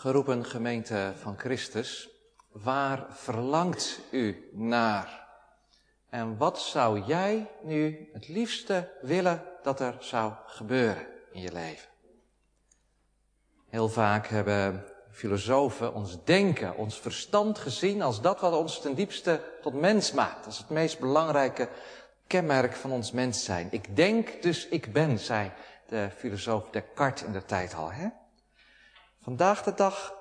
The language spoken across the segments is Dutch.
Geroepen gemeente van Christus, waar verlangt u naar? En wat zou jij nu het liefste willen dat er zou gebeuren in je leven? Heel vaak hebben filosofen ons denken, ons verstand gezien als dat wat ons ten diepste tot mens maakt. Is het meest belangrijke kenmerk van ons mens zijn. Ik denk, dus ik ben, zei de filosoof Descartes in de tijd al. Hè? Vandaag de dag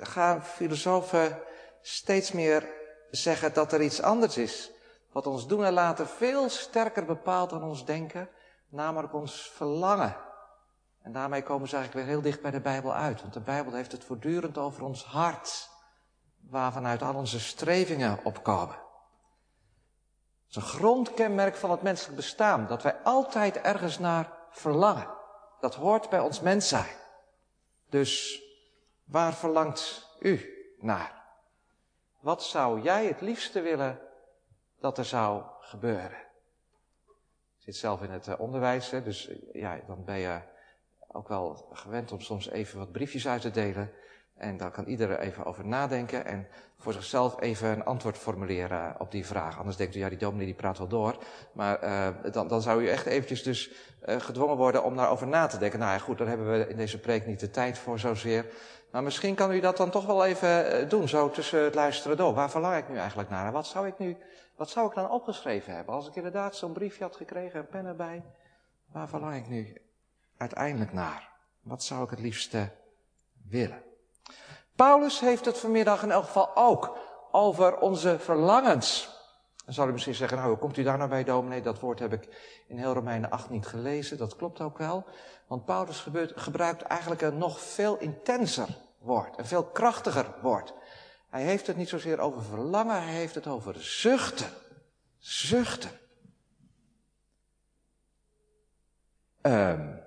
gaan filosofen steeds meer zeggen dat er iets anders is. Wat ons doen en laten veel sterker bepaalt dan ons denken, namelijk ons verlangen. En daarmee komen ze eigenlijk weer heel dicht bij de Bijbel uit. Want de Bijbel heeft het voortdurend over ons hart, waarvanuit al onze strevingen opkomen. Het is een grondkenmerk van het menselijk bestaan, dat wij altijd ergens naar verlangen. Dat hoort bij ons mens zijn. Dus waar verlangt u naar? Wat zou jij het liefste willen dat er zou gebeuren? Ik zit zelf in het eh, onderwijs, dus eh, ja, dan ben je ook wel gewend om soms even wat briefjes uit te delen. En dan kan iedereen even over nadenken en voor zichzelf even een antwoord formuleren op die vraag. Anders denkt u, ja, die dominee die praat wel door. Maar uh, dan, dan zou u echt eventjes dus uh, gedwongen worden om daarover na te denken. Nou ja, goed, daar hebben we in deze preek niet de tijd voor zozeer. Maar misschien kan u dat dan toch wel even doen, zo tussen het luisteren door. Waar verlang ik nu eigenlijk naar? En wat zou ik nu, wat zou ik dan opgeschreven hebben? Als ik inderdaad zo'n briefje had gekregen, een pen erbij. Waar verlang ik nu uiteindelijk naar? Wat zou ik het liefste willen? Paulus heeft het vanmiddag in elk geval ook over onze verlangens. Dan zou u misschien zeggen, nou, hoe komt u daar nou bij, dominee? Dat woord heb ik in heel Romeinen 8 niet gelezen. Dat klopt ook wel. Want Paulus gebruikt eigenlijk een nog veel intenser woord. Een veel krachtiger woord. Hij heeft het niet zozeer over verlangen, hij heeft het over zuchten. Zuchten. Um,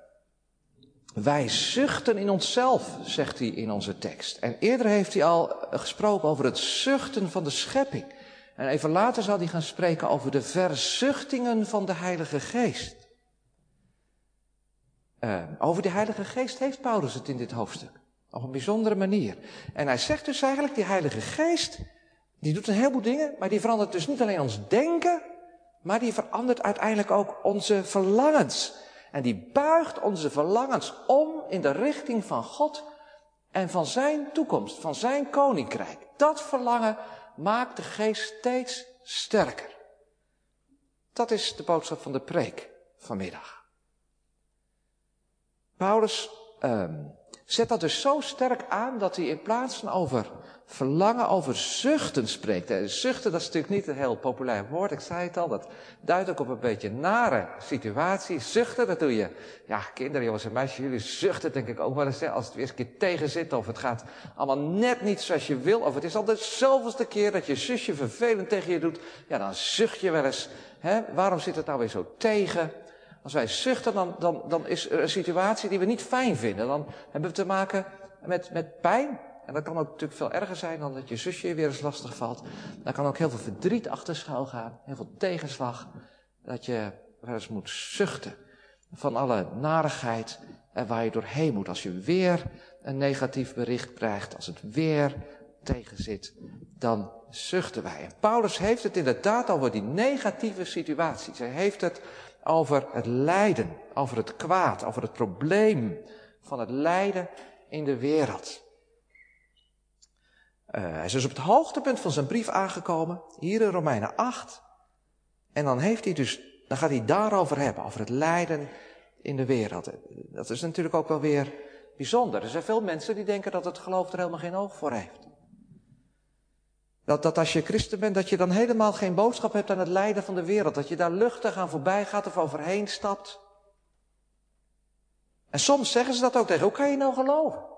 wij zuchten in onszelf, zegt hij in onze tekst. En eerder heeft hij al gesproken over het zuchten van de schepping. En even later zal hij gaan spreken over de verzuchtingen van de Heilige Geest. Uh, over de Heilige Geest heeft Paulus het in dit hoofdstuk. Op een bijzondere manier. En hij zegt dus eigenlijk, die Heilige Geest, die doet een heleboel dingen, maar die verandert dus niet alleen ons denken, maar die verandert uiteindelijk ook onze verlangens. En die buigt onze verlangens om in de richting van God en van zijn toekomst, van zijn koninkrijk. Dat verlangen maakt de geest steeds sterker. Dat is de boodschap van de preek vanmiddag. Paulus um, zet dat dus zo sterk aan dat hij in plaats van over verlangen over zuchten spreekt. En zuchten, dat is natuurlijk niet een heel populair woord, ik zei het al, dat duidt ook op een beetje nare situatie. Zuchten, dat doe je. Ja, kinderen, jongens en meisjes, jullie zuchten denk ik ook wel eens, als het weer eens een keer tegen zit, of het gaat allemaal net niet zoals je wil, of het is al de zoveelste keer dat je zusje vervelend tegen je doet, ja, dan zucht je wel eens. Hè? Waarom zit het nou weer zo tegen? Als wij zuchten, dan, dan, dan is er een situatie die we niet fijn vinden. Dan hebben we te maken met, met pijn, en dat kan ook natuurlijk veel erger zijn dan dat je zusje je weer eens lastig valt. Daar kan ook heel veel verdriet achter schuil gaan, heel veel tegenslag. Dat je wel eens moet zuchten van alle narigheid en waar je doorheen moet. Als je weer een negatief bericht krijgt, als het weer tegenzit, dan zuchten wij. En Paulus heeft het inderdaad over die negatieve situaties. Hij heeft het over het lijden, over het kwaad, over het probleem van het lijden in de wereld. Uh, hij is dus op het hoogtepunt van zijn brief aangekomen, hier in Romeinen 8. En dan heeft hij dus, dan gaat hij daarover hebben, over het lijden in de wereld. Dat is natuurlijk ook wel weer bijzonder. Er zijn veel mensen die denken dat het geloof er helemaal geen oog voor heeft. Dat, dat als je christen bent, dat je dan helemaal geen boodschap hebt aan het lijden van de wereld. Dat je daar luchtig aan voorbij gaat of overheen stapt. En soms zeggen ze dat ook tegen, hoe kan je nou geloven?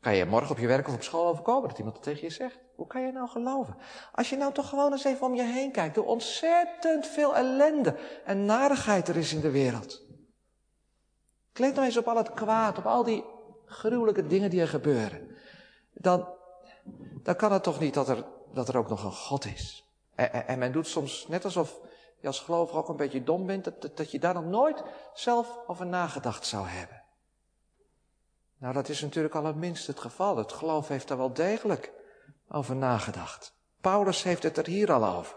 Kan je morgen op je werk of op school overkomen dat iemand dat tegen je zegt? Hoe kan je nou geloven? Als je nou toch gewoon eens even om je heen kijkt, hoe ontzettend veel ellende en narigheid er is in de wereld. Klik nou eens op al het kwaad, op al die gruwelijke dingen die er gebeuren. Dan, dan kan het toch niet dat er, dat er ook nog een God is. En, en, en men doet soms net alsof je als gelovige ook een beetje dom bent, dat, dat je daar nog nooit zelf over nagedacht zou hebben. Nou, dat is natuurlijk al het minst het geval. Het geloof heeft daar wel degelijk over nagedacht. Paulus heeft het er hier al over.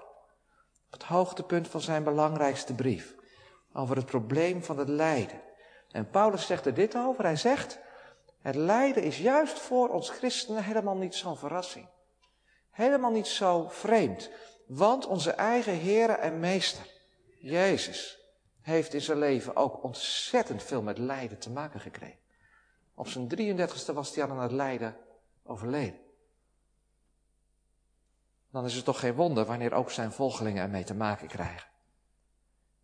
Op het hoogtepunt van zijn belangrijkste brief. Over het probleem van het lijden. En Paulus zegt er dit over. Hij zegt, het lijden is juist voor ons christenen helemaal niet zo'n verrassing. Helemaal niet zo vreemd. Want onze eigen Heere en Meester, Jezus, heeft in zijn leven ook ontzettend veel met lijden te maken gekregen. Op zijn 33ste was hij aan het lijden overleden. Dan is het toch geen wonder wanneer ook zijn volgelingen ermee te maken krijgen.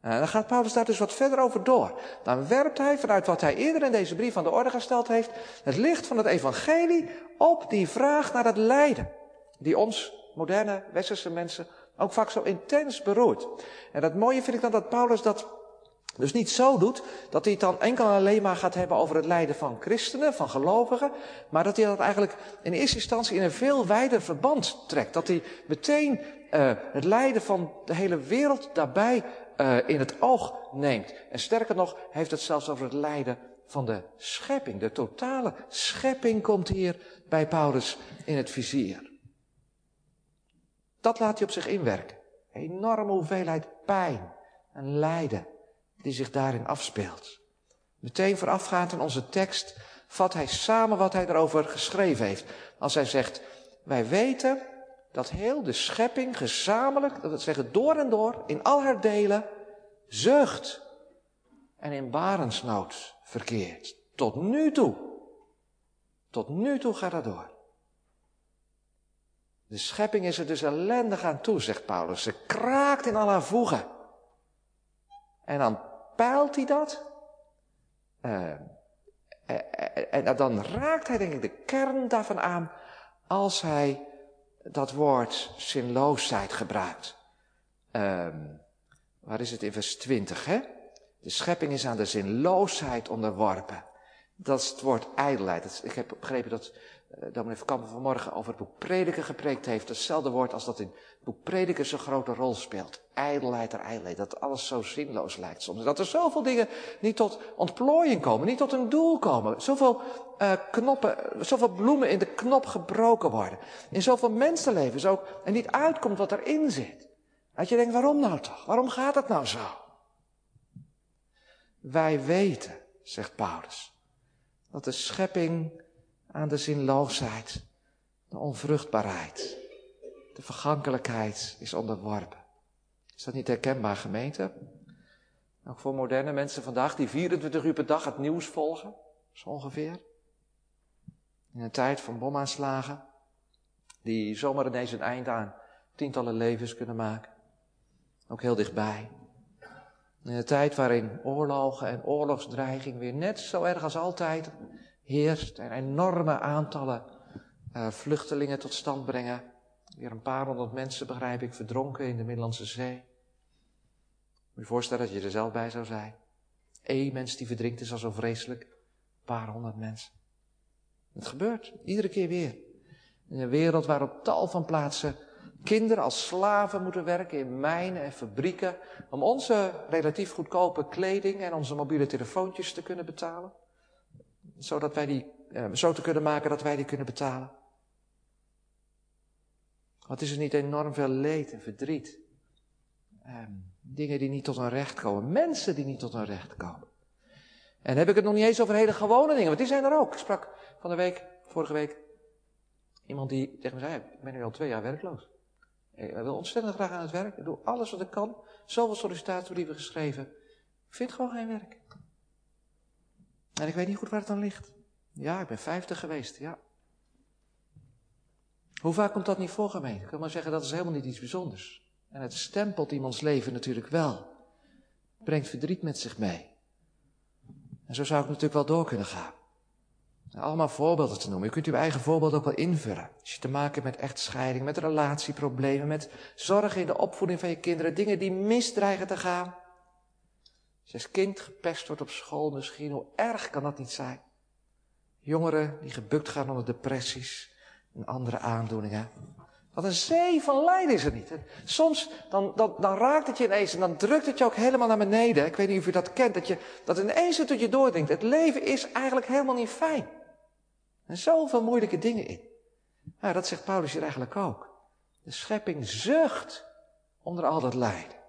En dan gaat Paulus daar dus wat verder over door. Dan werpt hij vanuit wat hij eerder in deze brief aan de orde gesteld heeft, het licht van het evangelie op die vraag naar het lijden. Die ons, moderne westerse mensen, ook vaak zo intens beroert. En dat mooie vind ik dan dat Paulus dat dus niet zo doet dat hij het dan enkel en alleen maar gaat hebben over het lijden van christenen, van gelovigen, maar dat hij dat eigenlijk in eerste instantie in een veel wijder verband trekt. Dat hij meteen uh, het lijden van de hele wereld daarbij uh, in het oog neemt. En sterker nog, heeft het zelfs over het lijden van de schepping. De totale schepping komt hier bij Paulus in het vizier. Dat laat hij op zich inwerken. enorme hoeveelheid pijn en lijden die zich daarin afspeelt. Meteen voorafgaand in onze tekst vat hij samen wat hij erover geschreven heeft. Als hij zegt, wij weten dat heel de schepping gezamenlijk, dat wil zeggen door en door, in al haar delen, zucht en in barensnood verkeert. Tot nu toe. Tot nu toe gaat dat door. De schepping is er dus ellendig aan toe, zegt Paulus. Ze kraakt in al haar voegen. En dan peilt hij dat. Uh, en dan raakt hij denk ik de kern daarvan aan als hij dat woord zinloosheid gebruikt. Uh, waar is het in vers 20, hè? De schepping is aan de zinloosheid onderworpen. Dat is het woord ijdelheid. Ik heb begrepen dat dominee Verkampen vanmorgen over het boek Prediker gepreekt heeft. Hetzelfde woord als dat in het boek Prediker zo'n grote rol speelt. Ijdelheid er ijdelheid. Dat alles zo zinloos lijkt soms. Dat er zoveel dingen niet tot ontplooiing komen. Niet tot een doel komen. Zoveel uh, knoppen, zoveel bloemen in de knop gebroken worden. In zoveel mensenlevens ook. En niet uitkomt wat erin zit. Dat je denkt, waarom nou toch? Waarom gaat het nou zo? Wij weten, zegt Paulus, dat de schepping aan de zinloosheid, de onvruchtbaarheid, de vergankelijkheid is onderworpen. Is dat niet herkenbaar, gemeente? Ook voor moderne mensen vandaag die 24 uur per dag het nieuws volgen, zo ongeveer. In een tijd van bomaanslagen, die zomaar ineens een eind aan tientallen levens kunnen maken. Ook heel dichtbij. In een tijd waarin oorlogen en oorlogsdreiging weer net zo erg als altijd heerst en enorme aantallen uh, vluchtelingen tot stand brengen. Weer een paar honderd mensen, begrijp ik, verdronken in de Middellandse Zee. Moet je je voorstellen dat je er zelf bij zou zijn. Eén mens die verdrinkt is al zo vreselijk. Een paar honderd mensen. Het gebeurt, iedere keer weer. In een wereld waar op tal van plaatsen kinderen als slaven moeten werken in mijnen en fabrieken. Om onze relatief goedkope kleding en onze mobiele telefoontjes te kunnen betalen zodat wij die, eh, zo te kunnen maken dat wij die kunnen betalen. Wat is er niet enorm veel leed en verdriet? Eh, dingen die niet tot een recht komen, mensen die niet tot een recht komen. En heb ik het nog niet eens over hele gewone dingen, want die zijn er ook. Ik sprak van de week, vorige week, iemand die tegen me zei, ik ben nu al twee jaar werkloos. Ik wil ontzettend graag aan het werk, ik doe alles wat ik kan. Zoveel sollicitatiebrieven geschreven. Ik vind gewoon geen werk. En ik weet niet goed waar het dan ligt. Ja, ik ben vijftig geweest, ja. Hoe vaak komt dat niet voor, gemeente? Ik kan maar zeggen, dat is helemaal niet iets bijzonders. En het stempelt iemands leven natuurlijk wel. brengt verdriet met zich mee. En zo zou ik natuurlijk wel door kunnen gaan. Allemaal voorbeelden te noemen. U kunt uw eigen voorbeeld ook wel invullen. Als je te maken hebt met echtscheiding, met relatieproblemen, met zorgen in de opvoeding van je kinderen, dingen die misdreigen te gaan. Als kind gepest wordt op school misschien, hoe erg kan dat niet zijn? Jongeren die gebukt gaan onder depressies en andere aandoeningen. Wat een zee van lijden is er niet. Soms dan, dan, dan raakt het je ineens en dan drukt het je ook helemaal naar beneden. Ik weet niet of u dat kent, dat, je, dat ineens het tot je doordringt. Het leven is eigenlijk helemaal niet fijn. En zoveel moeilijke dingen in. Nou, dat zegt Paulus hier eigenlijk ook. De schepping zucht onder al dat lijden.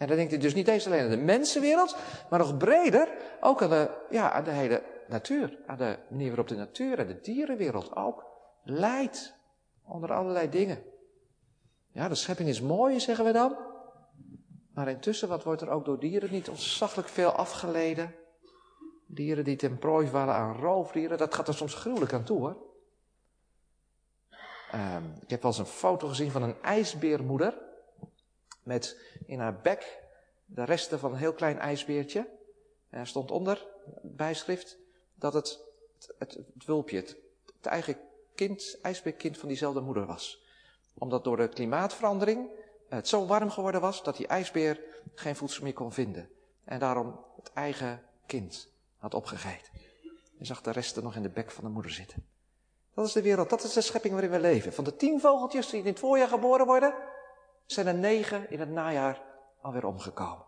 En dan denkt hij dus niet eens alleen aan de mensenwereld, maar nog breder ook aan de, ja, aan de hele natuur. Aan de manier waarop de natuur en de dierenwereld ook lijdt onder allerlei dingen. Ja, de schepping is mooi, zeggen we dan. Maar intussen, wat wordt er ook door dieren niet ontzaglijk veel afgeleden? Dieren die ten prooi vallen aan roofdieren, dat gaat er soms gruwelijk aan toe hoor. Ehm, ik heb wel eens een foto gezien van een ijsbeermoeder. Met in haar bek de resten van een heel klein ijsbeertje. En er stond onder, bijschrift, dat het, het, het, wulpje, het, het eigen kind, ijsbeerkind van diezelfde moeder was. Omdat door de klimaatverandering het zo warm geworden was dat die ijsbeer geen voedsel meer kon vinden. En daarom het eigen kind had opgegeten. En zag de resten nog in de bek van de moeder zitten. Dat is de wereld, dat is de schepping waarin we leven. Van de tien vogeltjes die in het voorjaar geboren worden, zijn er negen in het najaar alweer omgekomen.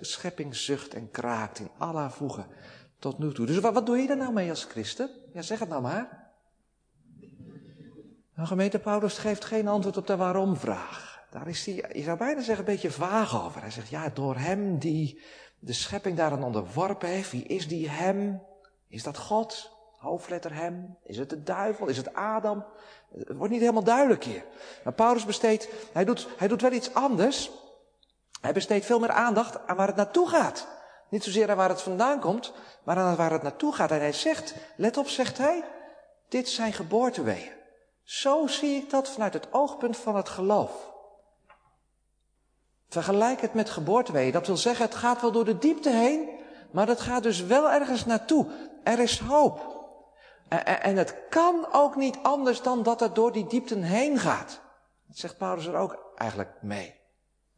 Schepping zucht en kraakt in alle voegen tot nu toe. Dus wat, wat doe je er nou mee als christen? Ja, zeg het nou maar. Een gemeente Paulus geeft geen antwoord op de waarom-vraag. Daar is hij, je zou bijna zeggen, een beetje vaag over. Hij zegt, ja, door hem die de schepping daaraan onderworpen heeft, wie is die hem? Is dat God? Hoofdletter hem? Is het de duivel? Is het Adam? Het wordt niet helemaal duidelijk hier. Maar Paulus besteedt, hij doet, hij doet wel iets anders. Hij besteedt veel meer aandacht aan waar het naartoe gaat. Niet zozeer aan waar het vandaan komt, maar aan waar het naartoe gaat. En hij zegt, let op, zegt hij, dit zijn geboorteweeën. Zo zie ik dat vanuit het oogpunt van het geloof. Vergelijk het met geboorteweeën. Dat wil zeggen, het gaat wel door de diepte heen, maar het gaat dus wel ergens naartoe. Er is hoop. En het kan ook niet anders dan dat het door die diepten heen gaat. Dat zegt Paulus er ook eigenlijk mee.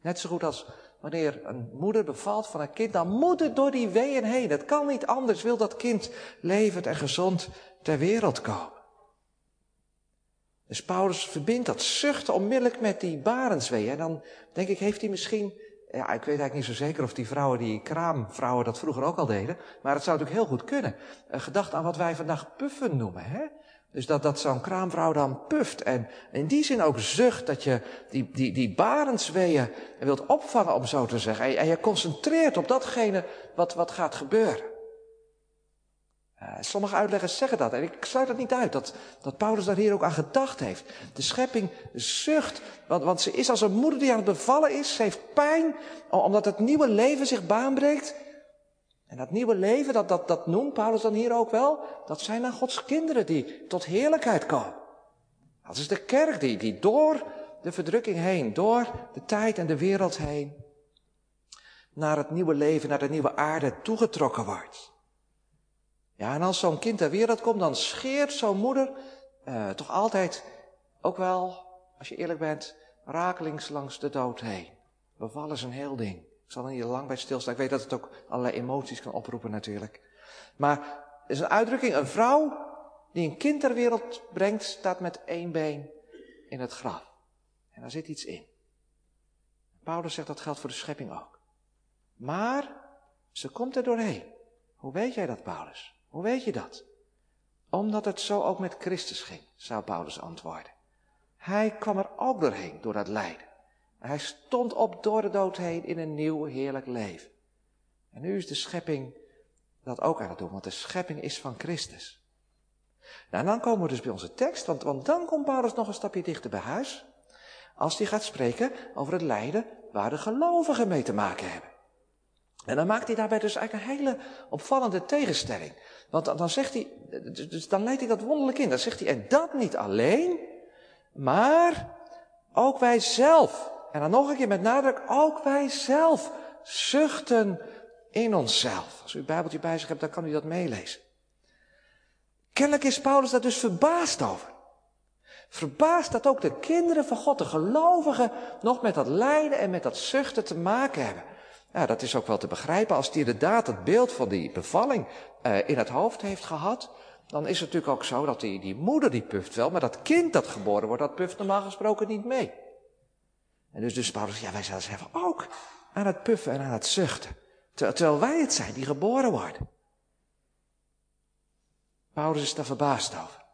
Net zo goed als wanneer een moeder bevalt van een kind, dan moet het door die weeën heen. Het kan niet anders, wil dat kind levend en gezond ter wereld komen. Dus Paulus verbindt dat zuchten onmiddellijk met die barensweeën. En dan denk ik, heeft hij misschien, ja, ik weet eigenlijk niet zo zeker of die vrouwen, die kraamvrouwen dat vroeger ook al deden. Maar het zou natuurlijk heel goed kunnen. Gedacht aan wat wij vandaag puffen noemen, hè. Dus dat, dat zo'n kraamvrouw dan puft. En in die zin ook zucht dat je die, die, die barensweeën wilt opvangen, om zo te zeggen. En, en je concentreert op datgene wat, wat gaat gebeuren. Uh, sommige uitleggers zeggen dat. En ik sluit het niet uit dat, dat Paulus daar hier ook aan gedacht heeft. De schepping zucht, want, want ze is als een moeder die aan het bevallen is. Ze heeft pijn, omdat het nieuwe leven zich baanbreekt. En dat nieuwe leven, dat, dat, dat noemt Paulus dan hier ook wel, dat zijn dan Gods kinderen die tot heerlijkheid komen. Dat is de kerk die, die door de verdrukking heen, door de tijd en de wereld heen, naar het nieuwe leven, naar de nieuwe aarde toegetrokken wordt. Ja, en als zo'n kind ter wereld komt, dan scheert zo'n moeder uh, toch altijd, ook wel, als je eerlijk bent, rakelings langs de dood heen. Bevallen is een heel ding. Ik zal er niet lang bij stilstaan. Ik weet dat het ook allerlei emoties kan oproepen natuurlijk. Maar het is een uitdrukking, een vrouw die een kind ter wereld brengt, staat met één been in het graf. En daar zit iets in. Paulus zegt dat geldt voor de schepping ook. Maar ze komt er doorheen. Hoe weet jij dat, Paulus? Hoe weet je dat? Omdat het zo ook met Christus ging, zou Paulus antwoorden. Hij kwam er ook doorheen, door dat lijden. Hij stond op door de dood heen in een nieuw heerlijk leven. En nu is de schepping dat ook aan het doen, want de schepping is van Christus. Nou, dan komen we dus bij onze tekst, want, want dan komt Paulus nog een stapje dichter bij huis. Als hij gaat spreken over het lijden waar de gelovigen mee te maken hebben. En dan maakt hij daarbij dus eigenlijk een hele opvallende tegenstelling. Want dan zegt hij, dus dan leidt hij dat wonderlijk in. Dan zegt hij, en dat niet alleen, maar ook wij zelf. En dan nog een keer met nadruk, ook wij zelf zuchten in onszelf. Als u het Bijbeltje bij zich hebt, dan kan u dat meelezen. Kennelijk is Paulus daar dus verbaasd over. Verbaasd dat ook de kinderen van God, de gelovigen, nog met dat lijden en met dat zuchten te maken hebben. Ja, dat is ook wel te begrijpen. Als hij inderdaad het beeld van die bevalling uh, in het hoofd heeft gehad, dan is het natuurlijk ook zo dat die, die moeder die puft wel, maar dat kind dat geboren wordt, dat puft normaal gesproken niet mee. En dus, dus Paulus, ja, wij zouden zeggen ook aan het puffen en aan het zuchten. Terwijl wij het zijn die geboren worden. Paulus is daar verbaasd over.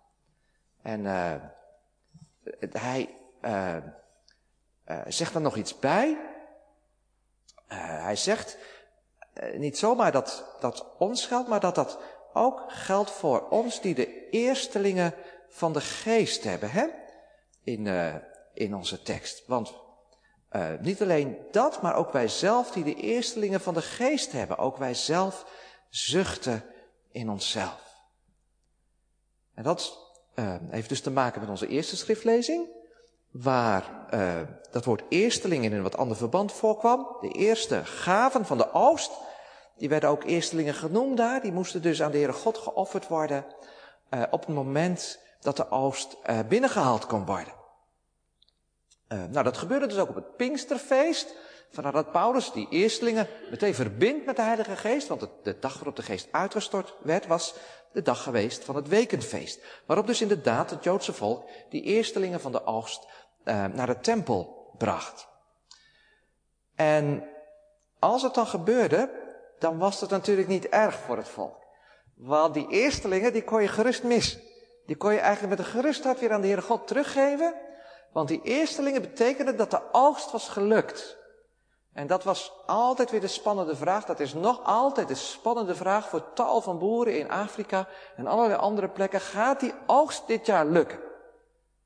En uh, hij uh, zegt er nog iets bij. Hij zegt niet zomaar dat dat ons geldt, maar dat dat ook geldt voor ons die de eerstelingen van de geest hebben, hè? In, in onze tekst. Want niet alleen dat, maar ook wij zelf die de eerstelingen van de geest hebben. Ook wij zelf zuchten in onszelf. En dat heeft dus te maken met onze eerste schriftlezing, waar uh, dat woord eersteling in een wat ander verband voorkwam. De eerste gaven van de oost, die werden ook eerstelingen genoemd daar. Die moesten dus aan de Heere God geofferd worden uh, op het moment dat de oost binnengehaald kon worden. nou, dat gebeurde dus ook op het Pinksterfeest. Vandaar dat Paulus die eerstelingen meteen verbindt met de Heilige Geest, want de dag waarop de Geest uitgestort werd was de dag geweest van het weekendfeest. Waarop dus inderdaad het Joodse volk die eerstelingen van de oogst uh, naar de tempel bracht. En als het dan gebeurde, dan was het natuurlijk niet erg voor het volk. Want die eerstelingen, die kon je gerust missen. Die kon je eigenlijk met een gerustheid weer aan de Heere God teruggeven. Want die eerstelingen betekenden dat de oogst was gelukt. En dat was altijd weer de spannende vraag. Dat is nog altijd de spannende vraag voor tal van boeren in Afrika en allerlei andere plekken. Gaat die oogst dit jaar lukken?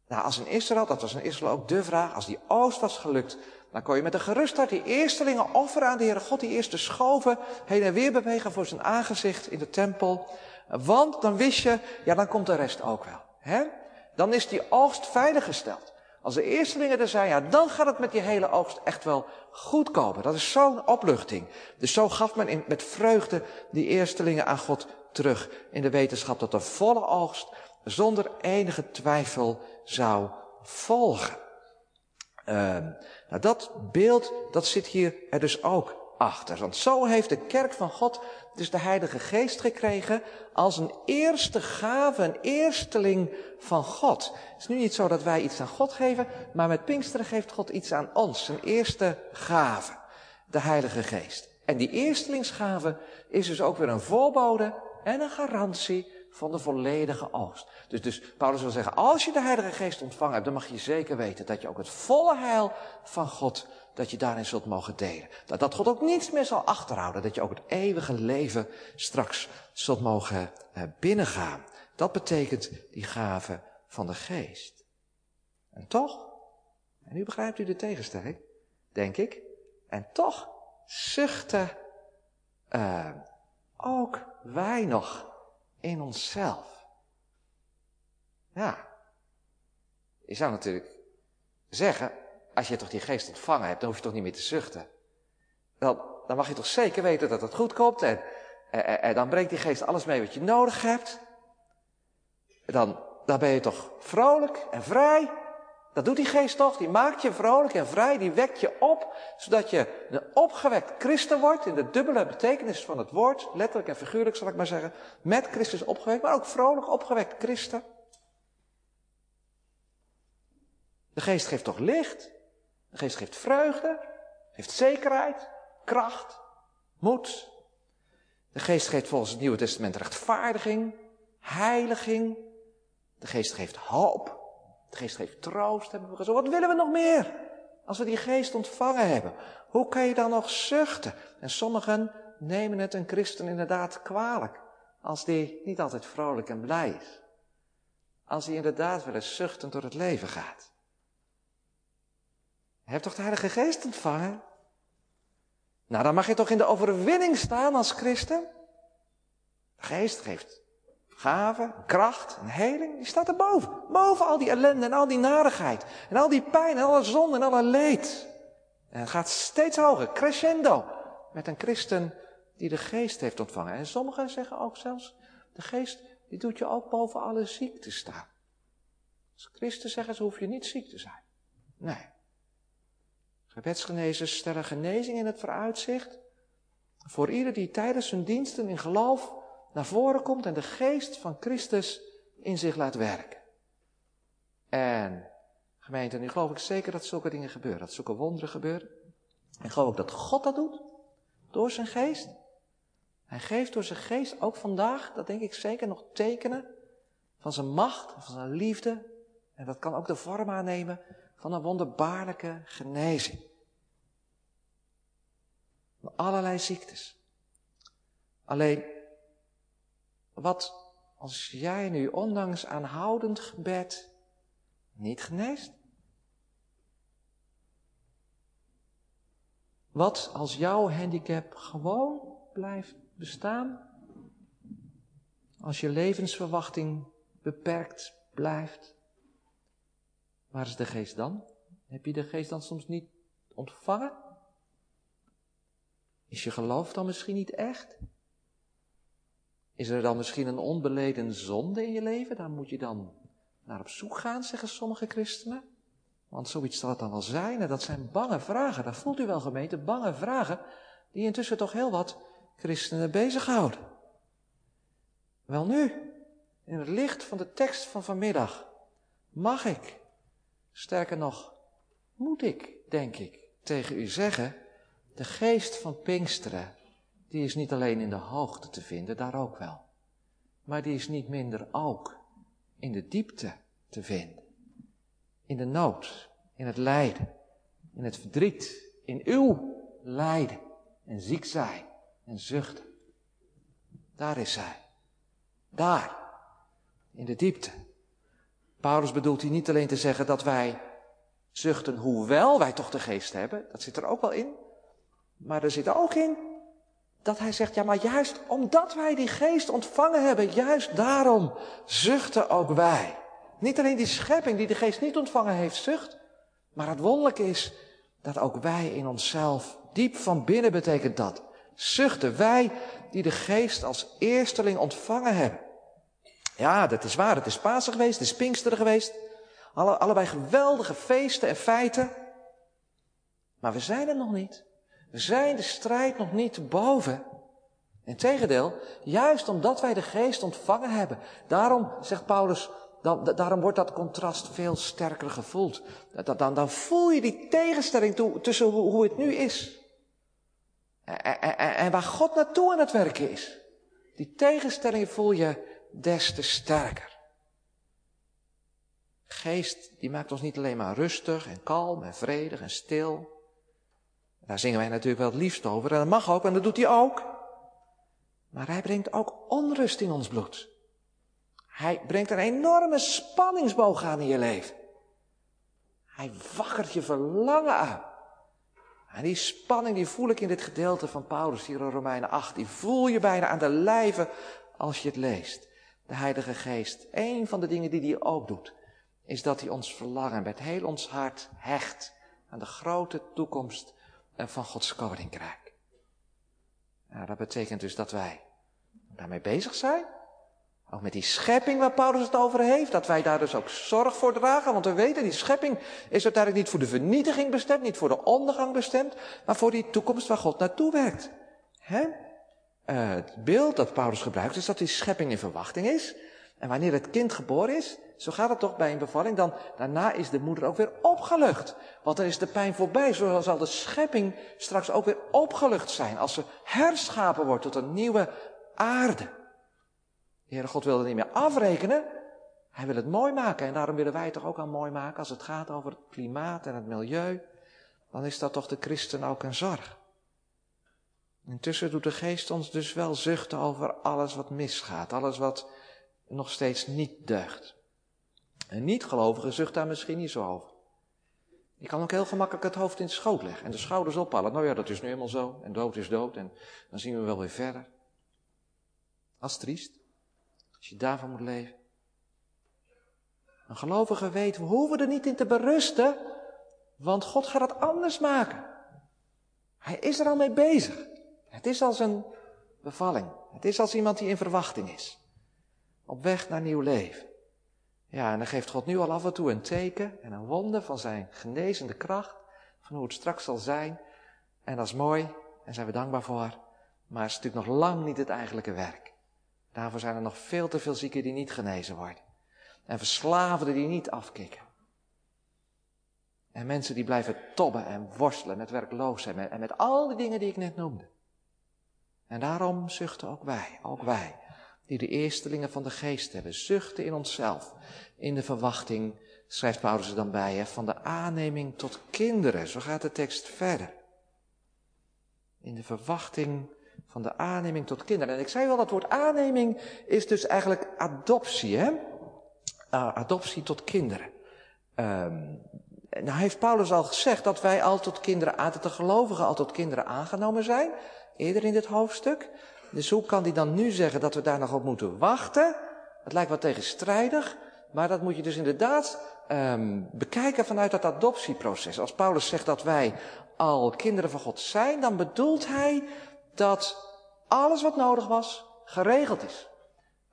Nou, als in Israël, dat was in Israël ook de vraag, als die oogst was gelukt, dan kon je met een gerustheid die eerstelingen offeren aan de Heere God, die eerste schoven heen en weer bewegen voor zijn aangezicht in de tempel. Want dan wist je, ja, dan komt de rest ook wel. Hè? Dan is die oogst veiliggesteld. Als de eerstelingen er zijn, ja, dan gaat het met die hele oogst echt wel goed komen. Dat is zo'n opluchting. Dus zo gaf men in, met vreugde die eerstelingen aan God terug. In de wetenschap dat de volle oogst zonder enige twijfel zou volgen. Uh, dat beeld, dat zit hier er dus ook achter. Want zo heeft de kerk van God dus de Heilige Geest gekregen als een eerste gave, een eersteling van God. Het is nu niet zo dat wij iets aan God geven, maar met Pinksteren geeft God iets aan ons, een eerste gave, de Heilige Geest. En die eerstelingsgave is dus ook weer een voorbode en een garantie van de volledige oogst. Dus, dus Paulus wil zeggen, als je de Heilige Geest ontvangen hebt, dan mag je zeker weten dat je ook het volle heil van God dat je daarin zult mogen delen. Dat, dat God ook niets meer zal achterhouden. Dat je ook het eeuwige leven straks zult mogen eh, binnengaan. Dat betekent die gave van de geest. En toch, en nu begrijpt u de tegenstelling, denk ik, en toch zuchten uh, ook wij nog in onszelf. Ja, je zou natuurlijk zeggen, als je toch die geest ontvangen hebt, dan hoef je toch niet meer te zuchten. Dan, dan mag je toch zeker weten dat het goed komt en, en, dan brengt die geest alles mee wat je nodig hebt. Dan, dan ben je toch vrolijk en vrij. Dat doet die geest toch? Die maakt je vrolijk en vrij, die wekt je op, zodat je een opgewekt christen wordt, in de dubbele betekenis van het woord, letterlijk en figuurlijk zal ik maar zeggen, met Christus opgewekt, maar ook vrolijk opgewekt christen. De geest geeft toch licht? De geest geeft vreugde, geeft zekerheid, kracht, moed. De geest geeft volgens het Nieuwe Testament rechtvaardiging, heiliging. De geest geeft hoop. De geest geeft troost, hebben we gezegd. Wat willen we nog meer? Als we die geest ontvangen hebben. Hoe kan je dan nog zuchten? En sommigen nemen het een christen inderdaad kwalijk. Als die niet altijd vrolijk en blij is. Als hij inderdaad wel eens zuchtend door het leven gaat. Je hebt toch de Heilige Geest ontvangen? Nou, dan mag je toch in de overwinning staan als christen? De Geest geeft gaven, kracht en heling. Die staat erboven. Boven al die ellende en al die narigheid. En al die pijn en alle zonde en alle leed. En het gaat steeds hoger, crescendo. Met een christen die de geest heeft ontvangen. En sommigen zeggen ook zelfs, de geest die doet je ook boven alle ziekte staan. Als christen zeggen ze, hoef je niet ziek te zijn. Nee. Gebedsgenezers stellen genezing in het vooruitzicht. Voor ieder die tijdens hun diensten in geloof naar voren komt en de geest van Christus in zich laat werken. En gemeente, nu geloof ik zeker dat zulke dingen gebeuren, dat zulke wonderen gebeuren. En geloof ik dat God dat doet, door zijn geest. Hij geeft door zijn geest ook vandaag, dat denk ik zeker, nog tekenen van zijn macht, van zijn liefde. En dat kan ook de vorm aannemen van een wonderbaarlijke genezing. Van allerlei ziektes. Alleen, wat als jij nu ondanks aanhoudend gebed niet geneest? Wat als jouw handicap gewoon blijft bestaan? Als je levensverwachting beperkt blijft? Waar is de geest dan? Heb je de geest dan soms niet ontvangen? Is je geloof dan misschien niet echt? Is er dan misschien een onbeleden zonde in je leven? Daar moet je dan naar op zoek gaan, zeggen sommige christenen. Want zoiets zal het dan wel zijn. En dat zijn bange vragen. Dat voelt u wel gemeente, bange vragen. Die intussen toch heel wat christenen bezighouden. Wel nu, in het licht van de tekst van vanmiddag, mag ik, sterker nog, moet ik, denk ik, tegen u zeggen, de geest van Pinksteren, die is niet alleen in de hoogte te vinden, daar ook wel. Maar die is niet minder ook in de diepte te vinden. In de nood, in het lijden, in het verdriet, in uw lijden en ziek zijn en zuchten. Daar is zij. Daar, in de diepte. Paulus bedoelt hier niet alleen te zeggen dat wij zuchten, hoewel wij toch de geest hebben, dat zit er ook wel in. Maar er zit ook in dat hij zegt, ja maar juist omdat wij die geest ontvangen hebben, juist daarom zuchten ook wij. Niet alleen die schepping die de geest niet ontvangen heeft, zucht. Maar het wonderlijke is dat ook wij in onszelf, diep van binnen betekent dat, zuchten wij die de geest als eersteling ontvangen hebben. Ja, dat is waar, het is Pasen geweest, het is Pinksteren geweest. Alle, allebei geweldige feesten en feiten. Maar we zijn er nog niet. We zijn de strijd nog niet te boven. Integendeel, juist omdat wij de geest ontvangen hebben. Daarom, zegt Paulus, dan, daarom wordt dat contrast veel sterker gevoeld. Dan, dan, dan voel je die tegenstelling tussen hoe, het nu is. En, en, en, waar God naartoe aan het werken is. Die tegenstelling voel je des te sterker. Geest, die maakt ons niet alleen maar rustig en kalm en vredig en stil. Daar zingen wij natuurlijk wel het liefst over en dat mag ook en dat doet hij ook. Maar hij brengt ook onrust in ons bloed. Hij brengt een enorme spanningsboog aan in je leven. Hij wakkert je verlangen aan. En die spanning die voel ik in dit gedeelte van Paulus hier in Romeinen 8. Die voel je bijna aan de lijve als je het leest. De Heilige Geest, een van de dingen die hij ook doet, is dat hij ons verlangen met heel ons hart hecht aan de grote toekomst van Gods koninkrijk. Nou, dat betekent dus dat wij daarmee bezig zijn. Ook met die schepping waar Paulus het over heeft, dat wij daar dus ook zorg voor dragen. Want we weten, die schepping is uiteindelijk niet voor de vernietiging bestemd, niet voor de ondergang bestemd, maar voor die toekomst waar God naartoe werkt. Hè? Uh, het beeld dat Paulus gebruikt is dat die schepping in verwachting is. En wanneer het kind geboren is, zo gaat het toch bij een bevalling, dan daarna is de moeder ook weer opgelucht. Want dan is de pijn voorbij. Zo zal de schepping straks ook weer opgelucht zijn als ze herschapen wordt tot een nieuwe aarde. De Heere God wil er niet meer afrekenen. Hij wil het mooi maken. En daarom willen wij het toch ook al mooi maken als het gaat over het klimaat en het milieu. Dan is dat toch de christen ook een zorg. Intussen doet de geest ons dus wel zuchten over alles wat misgaat, alles wat nog steeds niet deugt. En niet-gelovigen zucht daar misschien niet zo over. Je kan ook heel gemakkelijk het hoofd in de schoot leggen en de schouders ophalen. Nou ja, dat is nu helemaal zo. En dood is dood en dan zien we wel weer verder. Dat is triest. Als je daarvan moet leven. Een gelovige weet, we hoeven er niet in te berusten, want God gaat het anders maken. Hij is er al mee bezig. Het is als een bevalling. Het is als iemand die in verwachting is. Op weg naar nieuw leven. Ja, en dan geeft God nu al af en toe een teken en een wonder van zijn genezende kracht. Van hoe het straks zal zijn. En dat is mooi. En zijn we dankbaar voor. Maar het is natuurlijk nog lang niet het eigenlijke werk. Daarvoor zijn er nog veel te veel zieken die niet genezen worden. En verslaafden die niet afkicken. En mensen die blijven tobben en worstelen met werkloosheid en met al die dingen die ik net noemde. En daarom zuchten ook wij, ook wij, die de eerstelingen van de geest hebben, zuchten in onszelf, in de verwachting, schrijft Paulus er dan bij, hè, van de aanneming tot kinderen. Zo gaat de tekst verder. In de verwachting van de aanneming tot kinderen. En ik zei wel, dat woord aanneming is dus eigenlijk adoptie, hè? Uh, adoptie tot kinderen. Um, nou heeft Paulus al gezegd dat wij al tot kinderen, aan, de gelovigen al tot kinderen aangenomen zijn. Eerder in dit hoofdstuk. Dus hoe kan hij dan nu zeggen dat we daar nog op moeten wachten? Het lijkt wat tegenstrijdig. Maar dat moet je dus inderdaad um, bekijken vanuit dat adoptieproces. Als Paulus zegt dat wij al kinderen van God zijn, dan bedoelt hij dat alles wat nodig was, geregeld is.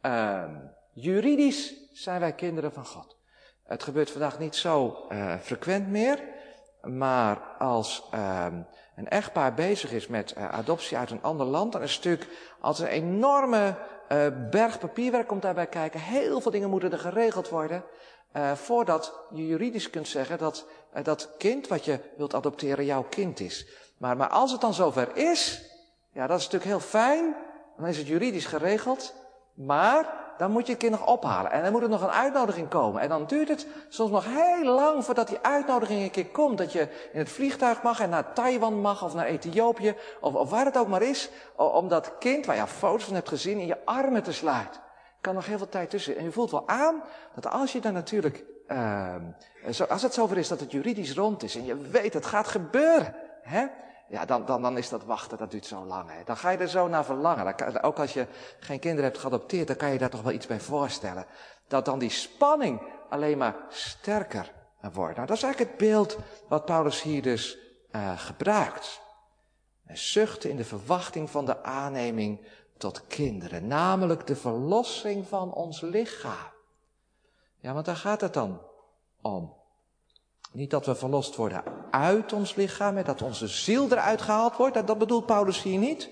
Um, juridisch zijn wij kinderen van God. Het gebeurt vandaag niet zo uh, frequent meer. Maar als uh, een echtpaar bezig is met uh, adoptie uit een ander land, dan het natuurlijk als een enorme uh, berg papierwerk komt daarbij kijken. Heel veel dingen moeten er geregeld worden. Uh, voordat je juridisch kunt zeggen dat dat kind wat je wilt adopteren jouw kind is. Maar, maar als het dan zover is, ja, dat is natuurlijk heel fijn. Dan is het juridisch geregeld. Maar dan moet je het kind nog ophalen. En dan moet er nog een uitnodiging komen. En dan duurt het soms nog heel lang voordat die uitnodiging een keer komt. Dat je in het vliegtuig mag en naar Taiwan mag of naar Ethiopië. Of, of waar het ook maar is. Om dat kind, waar je foto's van hebt gezien, in je armen te sluiten. Kan nog heel veel tijd tussen. En je voelt wel aan dat als je dan natuurlijk, uh, als het zover is dat het juridisch rond is. En je weet het gaat gebeuren. Hè? Ja, dan, dan, dan is dat wachten, dat duurt zo lang. Hè. Dan ga je er zo naar verlangen. ook als je geen kinderen hebt geadopteerd, dan kan je daar toch wel iets bij voorstellen. Dat dan die spanning alleen maar sterker wordt. Nou, dat is eigenlijk het beeld wat Paulus hier dus uh, gebruikt. Hij zuchten in de verwachting van de aanneming tot kinderen. Namelijk de verlossing van ons lichaam. Ja, want daar gaat het dan om. Niet dat we verlost worden uit ons lichaam en dat onze ziel eruit gehaald wordt. Dat, dat bedoelt Paulus hier niet.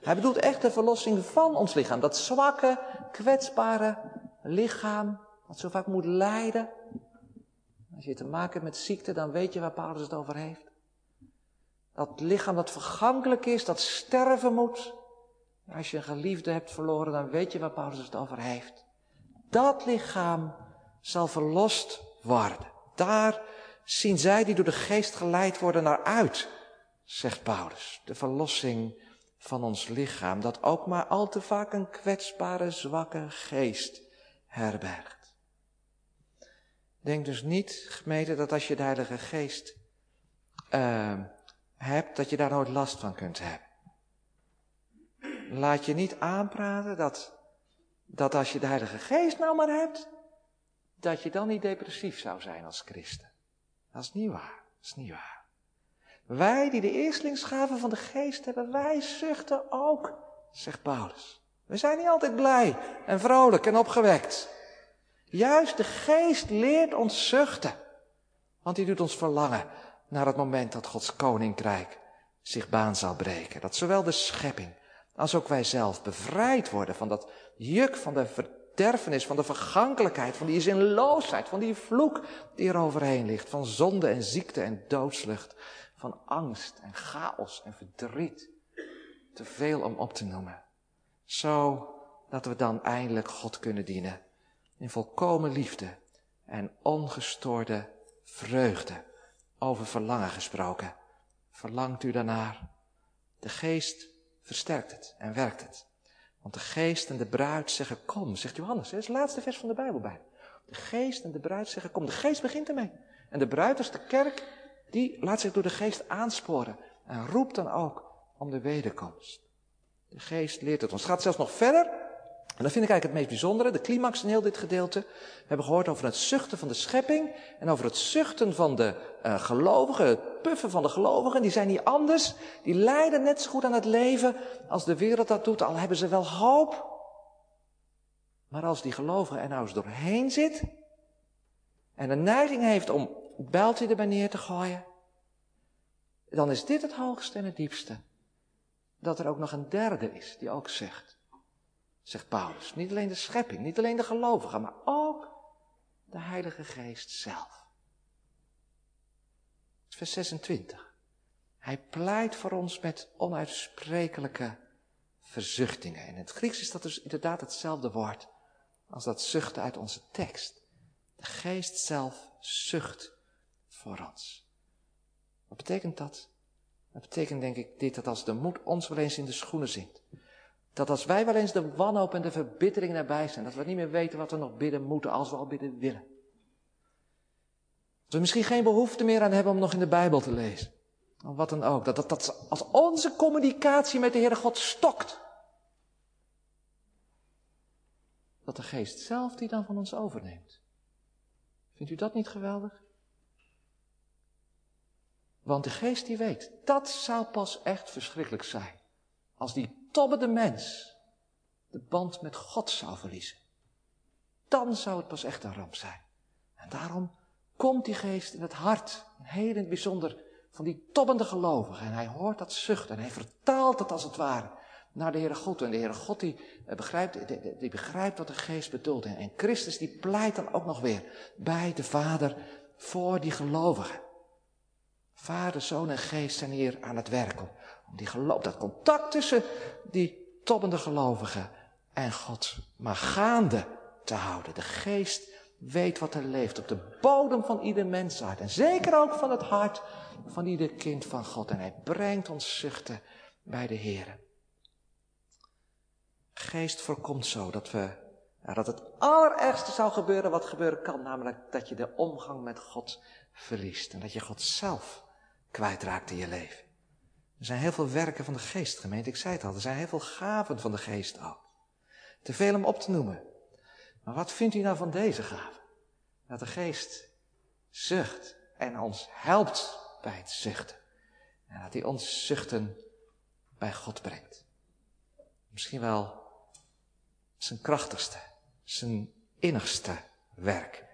Hij bedoelt echt de verlossing van ons lichaam. Dat zwakke, kwetsbare lichaam dat zo vaak moet lijden. Als je te maken hebt met ziekte, dan weet je waar Paulus het over heeft. Dat lichaam dat vergankelijk is, dat sterven moet. Als je een geliefde hebt verloren, dan weet je waar Paulus het over heeft. Dat lichaam zal verlost worden. Daar zien zij die door de geest geleid worden naar uit, zegt Paulus. De verlossing van ons lichaam, dat ook maar al te vaak een kwetsbare, zwakke geest herbergt. Denk dus niet, gemeente, dat als je de Heilige Geest uh, hebt, dat je daar nooit last van kunt hebben. Laat je niet aanpraten dat, dat als je de Heilige Geest nou maar hebt, dat je dan niet depressief zou zijn als christen. Dat is niet waar. Dat is niet waar. Wij die de eerstlingsgaven van de geest hebben, wij zuchten ook, zegt Paulus. We zijn niet altijd blij en vrolijk en opgewekt. Juist de geest leert ons zuchten. Want die doet ons verlangen naar het moment dat Gods koninkrijk zich baan zal breken. Dat zowel de schepping als ook wij zelf bevrijd worden van dat juk van de van de vergankelijkheid, van die zinloosheid, van die vloek die er overheen ligt, van zonde en ziekte en doodslucht, van angst en chaos en verdriet. Te veel om op te noemen. Zo dat we dan eindelijk God kunnen dienen in volkomen liefde en ongestoorde vreugde. Over verlangen gesproken. Verlangt u daarnaar? De geest versterkt het en werkt het. Want de geest en de bruid zeggen kom, zegt Johannes. Dat is het laatste vers van de Bijbel bij. De geest en de bruid zeggen kom. De geest begint ermee. En de bruid, is de kerk, die laat zich door de geest aansporen. En roept dan ook om de wederkomst. De geest leert het ons. Het gaat zelfs nog verder. En dat vind ik eigenlijk het meest bijzondere, de climax in heel dit gedeelte. We hebben gehoord over het zuchten van de schepping en over het zuchten van de uh, gelovigen, het puffen van de gelovigen. Die zijn niet anders, die lijden net zo goed aan het leven als de wereld dat doet, al hebben ze wel hoop. Maar als die gelovige er nou eens doorheen zit en de neiging heeft om het bijltje erbij neer te gooien, dan is dit het hoogste en het diepste. Dat er ook nog een derde is die ook zegt zegt Paulus. Niet alleen de schepping, niet alleen de gelovigen, maar ook de Heilige Geest zelf. Vers 26. Hij pleit voor ons met onuitsprekelijke verzuchtingen. En in het Grieks is dat dus inderdaad hetzelfde woord als dat zuchten uit onze tekst. De geest zelf zucht voor ons. Wat betekent dat? Dat betekent denk ik dit, dat als de moed ons wel eens in de schoenen zingt. Dat als wij wel eens de wanhoop en de verbittering nabij zijn, dat we niet meer weten wat we nog bidden moeten als we al bidden willen. Dat we misschien geen behoefte meer aan hebben om nog in de Bijbel te lezen. Of wat dan ook. Dat, dat, als onze communicatie met de Heere God stokt. Dat de geest zelf die dan van ons overneemt. Vindt u dat niet geweldig? Want de geest die weet, dat zou pas echt verschrikkelijk zijn. Als die tobbende mens de band met God zou verliezen. Dan zou het pas echt een ramp zijn. En daarom komt die geest in het hart, heel in het bijzonder, van die tobbende gelovigen. En hij hoort dat zucht en hij vertaalt het als het ware naar de Heere God. En de Heere God die eh, begrijpt, die begrijpt wat de geest bedoelt. En Christus die pleit dan ook nog weer bij de Vader voor die gelovigen. Vader, Zoon en Geest zijn hier aan het werken. Om die geloof, dat contact tussen die tobbende gelovigen en God maar gaande te houden. De Geest weet wat er leeft op de bodem van ieder mensheid. En zeker ook van het hart van ieder kind van God. En hij brengt ons zuchten bij de Heer. Geest voorkomt zo dat we, dat het allerergste zou gebeuren wat gebeuren kan. Namelijk dat je de omgang met God verliest. En dat je God zelf kwijtraakt in je leven. Er zijn heel veel werken van de geest, gemeente. Ik zei het al, er zijn heel veel gaven van de geest ook. Te veel om op te noemen. Maar wat vindt u nou van deze gaven? Dat de geest zucht en ons helpt bij het zuchten. En dat hij ons zuchten bij God brengt. Misschien wel zijn krachtigste, zijn innigste werk.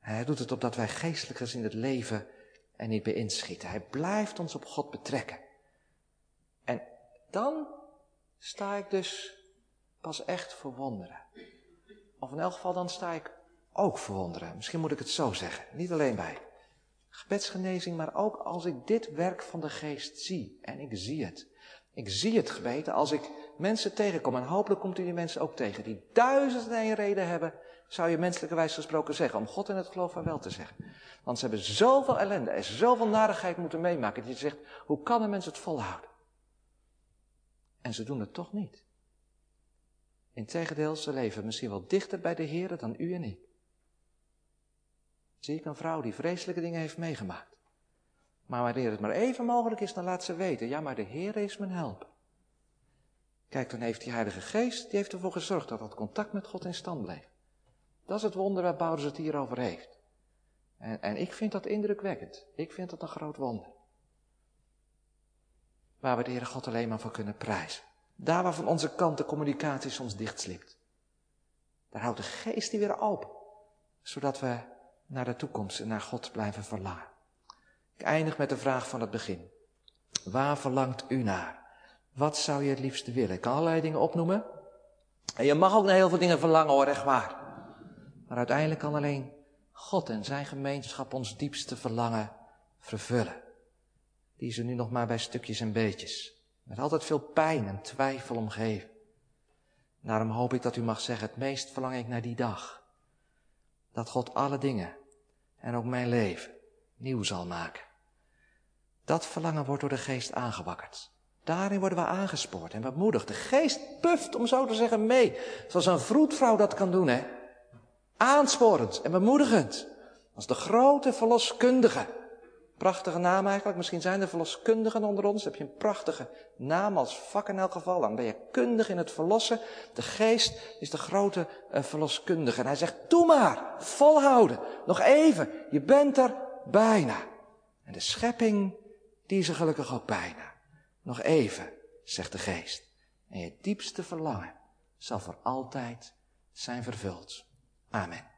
Hij doet het opdat wij geestelijk gezien het leven en niet bij inschieten. Hij blijft ons op God betrekken. Dan sta ik dus pas echt verwonderen. Of in elk geval dan sta ik ook verwonderen. Misschien moet ik het zo zeggen. Niet alleen bij gebedsgenezing, maar ook als ik dit werk van de geest zie. En ik zie het. Ik zie het gebeten als ik mensen tegenkom. En hopelijk komt u die mensen ook tegen. Die duizend en reden hebben, zou je menselijkerwijs gesproken zeggen. Om God en het geloof wel te zeggen. Want ze hebben zoveel ellende en zoveel narigheid moeten meemaken. Dat je zegt, hoe kan een mens het volhouden? En ze doen het toch niet. Integendeel, ze leven misschien wel dichter bij de Heer dan u en ik. Zie ik een vrouw die vreselijke dingen heeft meegemaakt. Maar wanneer het maar even mogelijk is, dan laat ze weten, ja, maar de Heer is mijn help. Kijk, dan heeft die Heilige Geest, die heeft ervoor gezorgd dat dat contact met God in stand bleef. Dat is het wonder waar Paulus het hier over heeft. En, en ik vind dat indrukwekkend. Ik vind dat een groot wonder. Waar we de Heere God alleen maar voor kunnen prijzen. Daar waar van onze kant de communicatie soms dichtslipt. Daar houdt de geest die weer open. Zodat we naar de toekomst en naar God blijven verlangen. Ik eindig met de vraag van het begin. Waar verlangt u naar? Wat zou je het liefste willen? Ik kan allerlei dingen opnoemen. En je mag ook naar heel veel dingen verlangen hoor, echt waar. Maar uiteindelijk kan alleen God en zijn gemeenschap ons diepste verlangen vervullen. Die ze nu nog maar bij stukjes en beetjes. Met altijd veel pijn en twijfel omgeven. Daarom hoop ik dat u mag zeggen, het meest verlang ik naar die dag. Dat God alle dingen en ook mijn leven nieuw zal maken. Dat verlangen wordt door de geest aangewakkerd. Daarin worden we aangespoord en bemoedigd. De geest puft, om zo te zeggen, mee. Zoals een vroedvrouw dat kan doen, hè. Aansporend en bemoedigend. Als de grote verloskundige. Prachtige naam eigenlijk. Misschien zijn er verloskundigen onder ons. Heb je een prachtige naam als vak in elk geval. Dan ben je kundig in het verlossen. De geest is de grote uh, verloskundige. En hij zegt, doe maar. Volhouden. Nog even. Je bent er bijna. En de schepping, die is er gelukkig ook bijna. Nog even, zegt de geest. En je diepste verlangen zal voor altijd zijn vervuld. Amen.